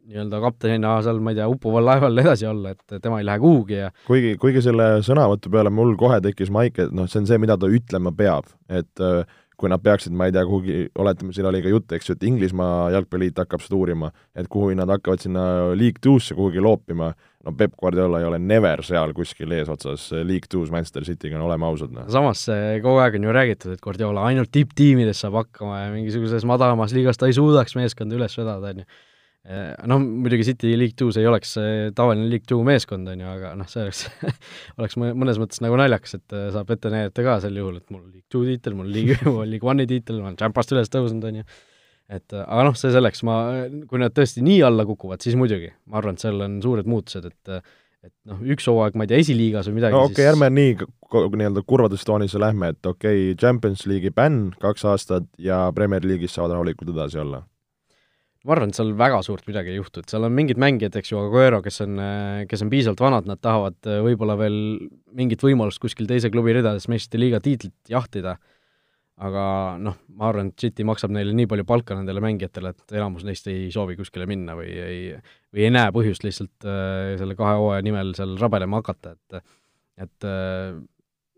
nii-öelda kaptenina seal, ma ei tea, uppuval laeval edasi olla, et tema ei lähe kuhugi ja kuigi, kuigi selle sõnavõtu peale mul kohe tekkis maik, et noh, see on see, mida ta ütlema peab, et äh, kui nad peaksid, ma ei tea, kuhugi, oletame, siin oli ka jutt, eks ju, et Inglismaa jalgpalliliit hakkab seda uurima, et kuhu nad hakkavad sinna League Two'sse kuhugi loopima, no Peep Guardiola ei ole never seal kuskil eesotsas League Two's Manchester City'ga, no oleme ausad, noh. samas kogu aeg on ju räägitud, et Guardiola ainult tipptiimides saab hakkama ja mingisuguses madalamas liigas ta ei suudaks meeskonda üles vedada, on ju noh, muidugi City League Two's ei oleks tavaline League Two meeskond, on ju, aga noh, see oleks [laughs] oleks mõnes mõttes nagu naljakas, et äh, saab ette näidata ka sel juhul, et mul on League Two tiitel, mul on League, League One'i tiitel, ma olen Champast üles tõusnud, on ju, et äh, aga noh, see selleks, ma, kui nad tõesti nii alla kukuvad, siis muidugi, ma arvan, et seal on suured muutused, et et noh, üks hooaeg, ma ei tea, esiliigas või midagi no okei okay, siis..., ärme nii nii-öelda kurvades toonisse lähme, et okei okay,, Champions League'i bänn kaks aastat ja Premier League'is saavad rahulikult edasi olla ma arvan, et seal väga suurt midagi ei juhtu, et seal on mingid mängijad, eks ju, Aguero, kes on, kes on piisavalt vanad, nad tahavad äh, võib-olla veel mingit võimalust kuskil teise klubi ridades meistrite liiga tiitlit jahtida, aga noh, ma arvan, et City maksab neile nii palju palka nendele mängijatele, et enamus neist ei soovi kuskile minna või ei, või ei näe põhjust lihtsalt äh, selle kahe hooaja nimel seal rabelema hakata, et et äh,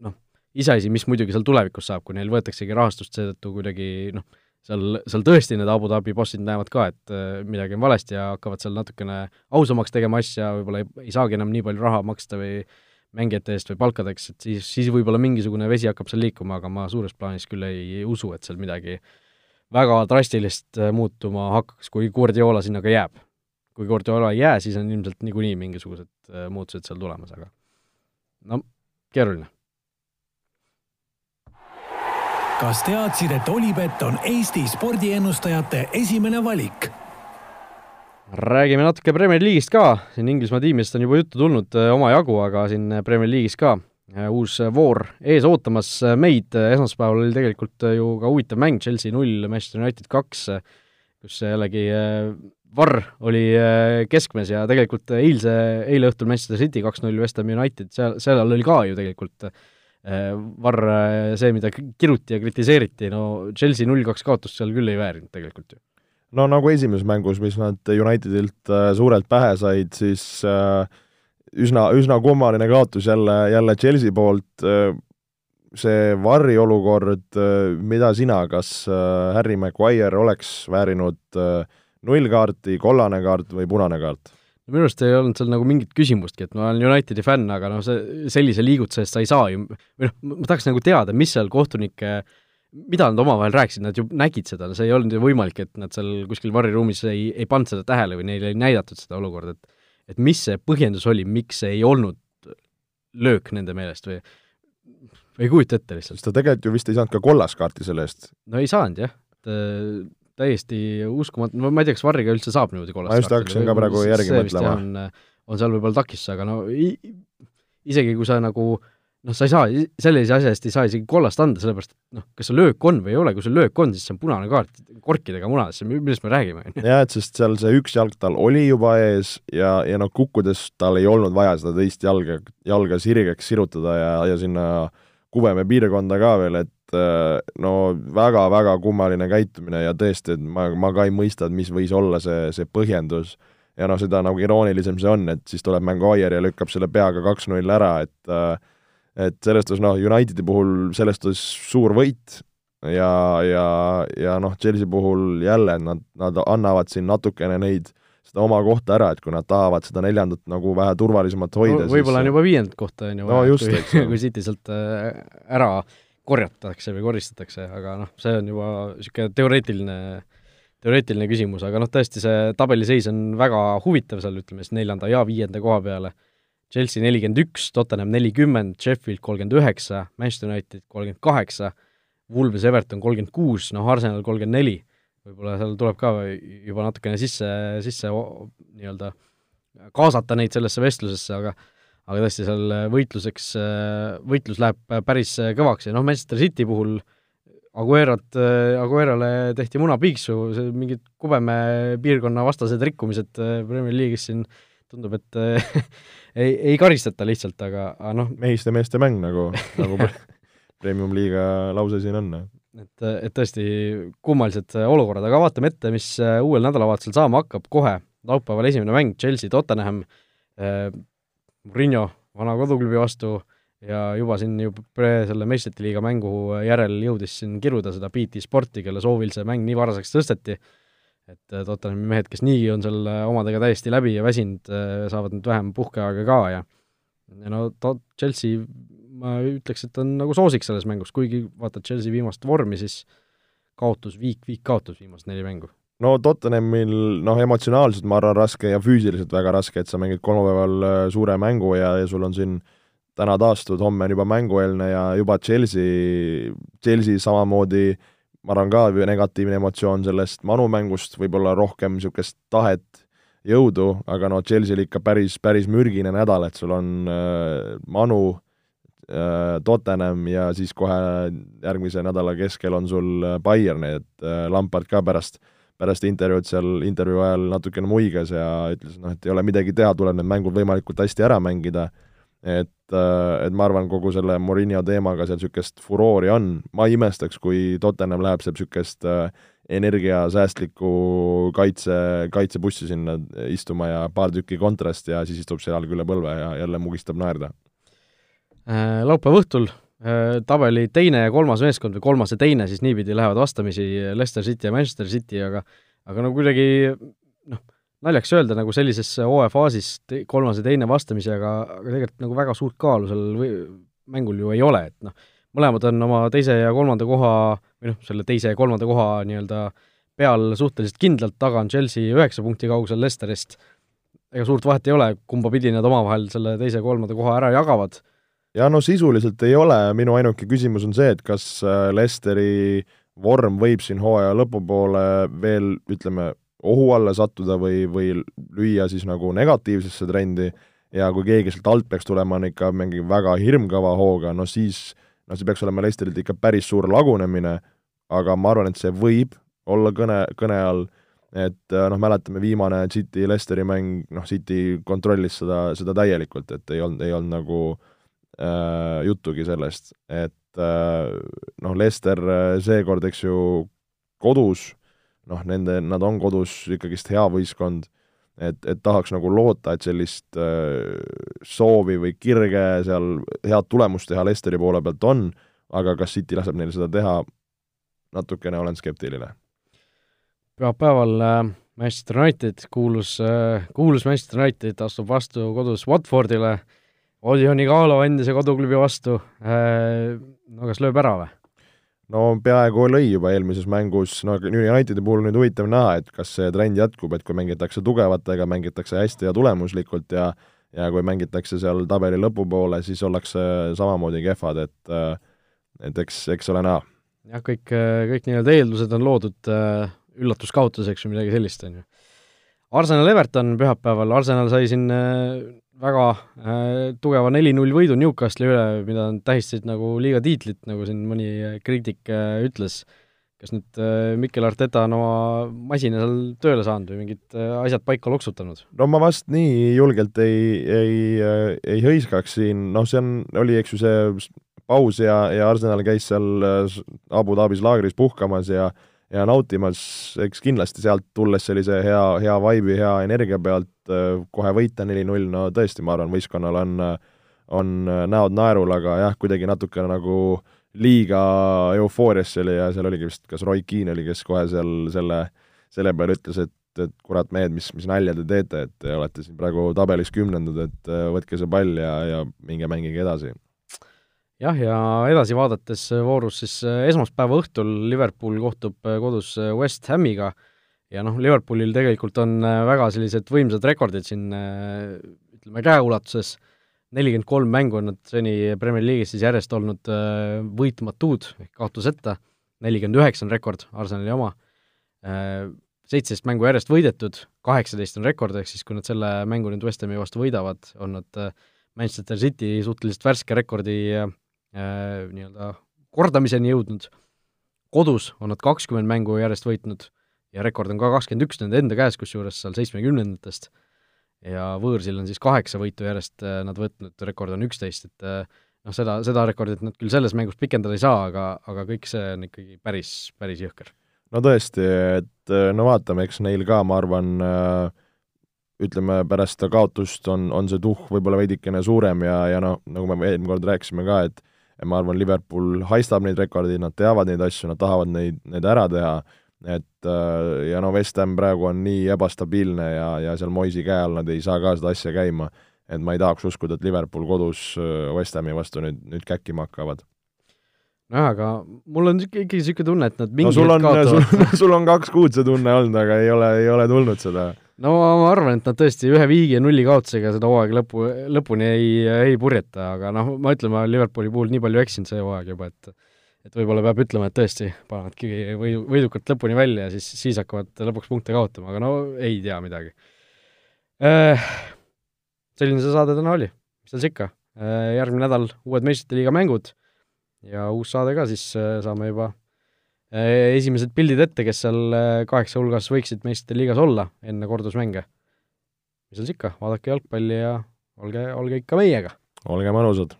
noh, iseasi, mis muidugi seal tulevikus saab, kui neil võetaksegi rahastust seetõttu kuidagi noh, seal, seal tõesti need Abu Dhabi bossid näevad ka, et äh, midagi on valesti ja hakkavad seal natukene ausamaks tegema asja, võib-olla ei, ei saagi enam nii palju raha maksta või mängijate eest või palkadeks, et siis, siis võib-olla mingisugune vesi hakkab seal liikuma, aga ma suures plaanis küll ei, ei usu, et seal midagi väga drastilist äh, muutuma hakkaks, kui Guardiola sinna ka jääb. kui Guardiola ei jää, siis on ilmselt niikuinii mingisugused äh, muutused seal tulemas, aga no keeruline kas teadsid, et Olipet on Eesti spordiennustajate esimene valik? räägime natuke Premier League'ist ka, siin Inglismaa tiimidest on juba juttu tulnud äh, omajagu, aga siin Premier League'is ka. Äh, uus voor ees ootamas meid, esmaspäeval oli tegelikult ju ka huvitav mäng, Chelsea null, Manchester United kaks, kus jällegi Varr oli keskmes ja tegelikult eilse, eile õhtul Manchester City kaks-null, West Ham United, seal, seal oli ka ju tegelikult äh, Äh, Varr, äh, see, mida kiruti ja kritiseeriti, no Chelsea null-kaks kaotust seal küll ei väärinud tegelikult ju. no nagu esimeses mängus, mis nad Unitedilt äh, suurelt pähe said, siis üsna, üsna kummaline kaotus jälle, jälle Chelsea poolt, see Varri olukord, mida sina, kas Harry Maguire oleks väärinud nullkaarti, kollane kaart või punane kaart? Minu arust ei olnud seal nagu mingit küsimustki, et ma olen Unitedi fänn, aga noh, see, sellise liigutuse eest sa ei saa ju, või noh, ma tahaks nagu teada, mis seal kohtunike, mida nad omavahel rääkisid, nad ju nägid seda, see ei olnud ju võimalik, et nad seal kuskil varriruumis ei, ei pannud seda tähele või neile ei näidatud seda olukorda, et et mis see põhjendus oli, miks ei olnud löök nende meelest või ei kujuta ette lihtsalt. sest ta tegelikult ju vist ei saanud ka kollast kaarti selle eest. no ei saanud jah, et täiesti uskumatu, no ma ei tea, kas Varriga üldse saab niimoodi kollast ma just hakkasin ka praegu järgi mõtlema. on, on seal võib-olla takistus, aga no isegi kui sa nagu noh, sa ei saa, sellise asja eest ei saa isegi kollast anda, sellepärast et noh, kas see löök on või ei ole, kui see löök on, siis see on punane kaart korkidega munadesse, millest me räägime, on ju. jah, et sest seal see üks jalg tal oli juba ees ja, ja noh, kukkudes tal ei olnud vaja seda teist jalga, jalga sirgeks sirutada ja, ja sinna kubeme piirkonda ka veel, et äh, no väga-väga kummaline käitumine ja tõesti, et ma, ma ka ei mõista, et mis võis olla see, see põhjendus. ja noh, seda nagu iroonilisem see on, et siis tuleb Maguire ja lükkab selle peaga kaks-null ära, et äh, et selles suhtes noh, Unitedi puhul selles suhtes suur võit ja, ja, ja noh, Chelsea puhul jälle nad, nad annavad siin natukene neid seda oma kohta ära, et kui nad tahavad seda neljandat nagu vähe turvalisemalt hoida no,. võib-olla on juba viiendat kohta, on ju, no, just, kui, [laughs] kui City sealt äh, ära korjatakse või koristatakse, aga noh, see on juba niisugune teoreetiline, teoreetiline küsimus, aga noh, tõesti see tabeliseis on väga huvitav seal, ütleme siis neljanda ja viienda koha peale. Chelsea nelikümmend üks, Tottenham nelikümmend, Sheffield kolmkümmend üheksa, Manchester United kolmkümmend kaheksa, Wolves Everton kolmkümmend kuus, noh, Arsenal kolmkümmend neli, võib-olla seal tuleb ka juba natukene sisse, sisse nii-öelda kaasata neid sellesse vestlusesse, aga aga tõesti, seal võitluseks, võitlus läheb päris kõvaks ja noh, Manchester City puhul Aguerot, Aguerole tehti munapiiksu, mingid kubeme piirkonna vastased rikkumised Premier League'is siin tundub, et [laughs] ei, ei karistata lihtsalt, aga, aga noh mehiste meeste mäng, nagu, nagu [laughs] premium-liiga lause siin on. Et, et tõesti kummalised olukorrad, aga vaatame ette, mis uuel nädalavahetusel saama hakkab, kohe laupäeval esimene mäng, Chelsea-Tottenham, Murillo vana koduklubi vastu ja juba siin juba pre selle meistrite liiga mängu järel jõudis siin kiruda seda BT Sporti, kelle soovil see mäng nii varaseks tõsteti, et äh, Tottenhami mehed, kes niigi on seal äh, omadega täiesti läbi ja väsinud, äh, saavad nüüd vähem puhkeaega ka ja ja no to-, Chelsea ma ütleks, et on nagu soosik selles mängus, kuigi vaatad Chelsea viimast vormi, siis kaotus, viik, viik kaotus viimased neli mängu. No Tottenhamil noh, emotsionaalselt ma arvan raske ja füüsiliselt väga raske, et sa mängid kolmapäeval äh, suure mängu ja, ja sul on siin täna taastud, homme on juba mängueelne ja juba Chelsea, Chelsea samamoodi ma arvan ka negatiivne emotsioon sellest Manu mängust, võib-olla rohkem niisugust tahet jõudu, aga no Chelsea'l ikka päris, päris mürgine nädal, et sul on äh, Manu äh,, Tottenham ja siis kohe järgmise nädala keskel on sul äh, Bayern, nii et äh, Lampard ka pärast, pärast intervjuud seal, intervjuu ajal natukene muigas ja ütles, noh, et ei ole midagi teha, tuleb need mängud võimalikult hästi ära mängida, et, äh, et ma arvan, kogu selle Morinho teemaga seal niisugust furoori on, ma ei imestaks, kui Tottenham läheb seal niisugust äh, energiasäästlikku kaitse, kaitsebussi sinna istuma ja paar tükki kontrast ja siis istub seal üle põlve ja jälle mugistab naerda. Äh, laupäeva õhtul äh, tabeli teine ja kolmas meeskond või kolmas ja teine siis niipidi lähevad vastamisi Leicester City ja Manchester City, aga aga no kuidagi noh, naljaks öelda nagu sellises hooaja faasis kolmas ja teine vastamisi, aga, aga tegelikult nagu väga suurt kaalu seal või mängul ju ei ole, et noh, mõlemad on oma teise ja kolmanda koha või noh, selle teise ja kolmanda koha nii-öelda peal suhteliselt kindlalt, taga on Chelsea üheksa punkti kaugusel Leicesterist, ega suurt vahet ei ole, kumba pidi nad omavahel selle teise ja kolmanda koha ära jagavad. Ja no sisuliselt ei ole, minu ainuke küsimus on see, et kas äh, Leicesteri vorm võib siin hooaja lõpupoole veel ütleme, ohu alla sattuda või, või lüüa siis nagu negatiivsesse trendi. Ja kui keegi sealt alt peaks tulema, on ikka mingi väga hirmkava hooga, no siis no see peaks olema Leicesterilt ikka päris suur lagunemine, aga ma arvan, et see võib olla kõne, kõne all, et äh, noh, mäletame viimane City Leicesteri mäng, noh, City kontrollis seda, seda täielikult, et ei olnud, ei olnud nagu äh, juttugi sellest, et äh, noh, Leicester äh, seekord, eks ju, kodus, noh, nende, nad on kodus ikkagist hea võistkond et, et tahaks nagu loota, et sellist äh, soovi või kirge seal head tulemust teha Lesteri poole pealt on, aga kas City laseb neil seda teha, natukene olen skeptiline. pühapäeval äh, Manchester United, kuulus äh,, kuulus Manchester United astub vastu kodus Watfordile, Odion Igalo endise koduklubi vastu äh,, no kas lööb ära või? no peaaegu lõi juba eelmises mängus, no Unitedi puhul nüüd huvitav näha, et kas see trend jätkub, et kui mängitakse tugevatega, mängitakse hästi ja tulemuslikult ja ja kui mängitakse seal tabeli lõpupoole, siis ollakse samamoodi kehvad, et et eks, eks ole näha. jah, kõik, kõik nii-öelda eeldused on loodud äh, üllatuskaotuseks või midagi sellist, on ju. Arsenal Everton pühapäeval, Arsenal sai siin äh, väga äh, tugeva neli-null võidu Newcastle'i üle, mida nad tähistasid nagu liiga tiitlit, nagu siin mõni kriitik äh, ütles. kas nüüd äh, Mikel Arteta on oma masina seal tööle saanud või mingid äh, asjad paika loksutanud? no ma vast nii julgelt ei, ei, äh, ei hõiskaks siin, noh, see on, oli eks ju see paus ja, ja Arsenal käis seal äh, Abu Dhabis laagris puhkamas ja ja nautimas, eks kindlasti sealt tulles sellise hea, hea vibe'i, hea energia pealt äh, kohe võita neli-null, no tõesti, ma arvan, võistkonnal on, on näod naerul, aga jah, kuidagi natukene nagu liiga eufoorias oli ja seal oligi vist, kas Roy Keane oli, kes kohe seal selle, selle peale ütles, et et kurat, mehed, mis, mis nalja te teete, et te olete siin praegu tabelis kümnendad, et äh, võtke see pall ja, ja minge mängige edasi jah, ja edasi vaadates äh, voorus siis äh, esmaspäeva õhtul Liverpool kohtub äh, kodus West Hamiga. Ja noh, Liverpoolil tegelikult on väga sellised võimsad rekordid siin ütleme käeulatuses, nelikümmend kolm mängu on nad seni Premier League'is siis järjest olnud võitmatud ehk kaotuseta, nelikümmend üheksa on rekord, Arsenali oma, seitseteist mängu järjest võidetud, kaheksateist on rekord, ehk siis kui nad selle mängu nüüd West Hami vastu võidavad, on nad Manchester City suhteliselt värske rekordi nii-öelda kordamiseni jõudnud, kodus on nad kakskümmend mängu järjest võitnud ja rekord on ka kakskümmend üks nende enda käes, kusjuures seal seitsmekümnendatest, ja võõrsil on siis kaheksa võitu järjest äh, nad võtnud, rekord on üksteist, et äh, noh, seda, seda rekordit nad küll selles mängus pikendada ei saa, aga, aga kõik see on ikkagi päris, päris jõhker. no tõesti, et no vaatame, eks neil ka, ma arvan äh,, ütleme, pärast seda kaotust on, on see tuhh võib-olla veidikene suurem ja, ja noh, nagu me eelmine kord rääkisime ka, et ja ma arvan, Liverpool haistab neid rekordeid, nad teavad neid asju, nad tahavad neid, neid ära teha, et äh, ja no West Ham praegu on nii ebastabiilne ja, ja seal Moisi käe all nad ei saa ka seda asja käima, et ma ei tahaks uskuda, et Liverpool kodus äh, West Hami vastu nüüd, nüüd käkkima hakkavad. Nojah, aga mul on ikkagi niisugune tunne, et nad mingi no sul on, [laughs] sul, sul on kaks kuud see tunne olnud, aga ei ole, ei ole tulnud seda no ma arvan, et nad tõesti ühe viigi ja nulli kaotusega seda hooaega lõpu, lõpuni ei, ei purjeta, aga noh, ma ütlen, ma Liverpooli puhul nii palju eksinud see hooaeg juba, et et võib-olla peab ütlema, et tõesti, panevadki võidu, võidukalt lõpuni välja ja siis, siis hakkavad lõpuks punkte kaotama, aga no ei tea midagi. selline see saade täna oli, mis seal siis ikka, järgmine nädal uued meistrite liiga mängud ja uus saade ka, siis saame juba esimesed pildid ette, kes seal kaheksa hulgas võiksid meistrite liigas olla enne kordusmänge. mis seal siis ikka, vaadake jalgpalli ja olge, olge ikka meiega! olge mõnusad!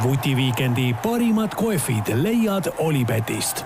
vutiviikendi parimad kohvid leiad Olipetist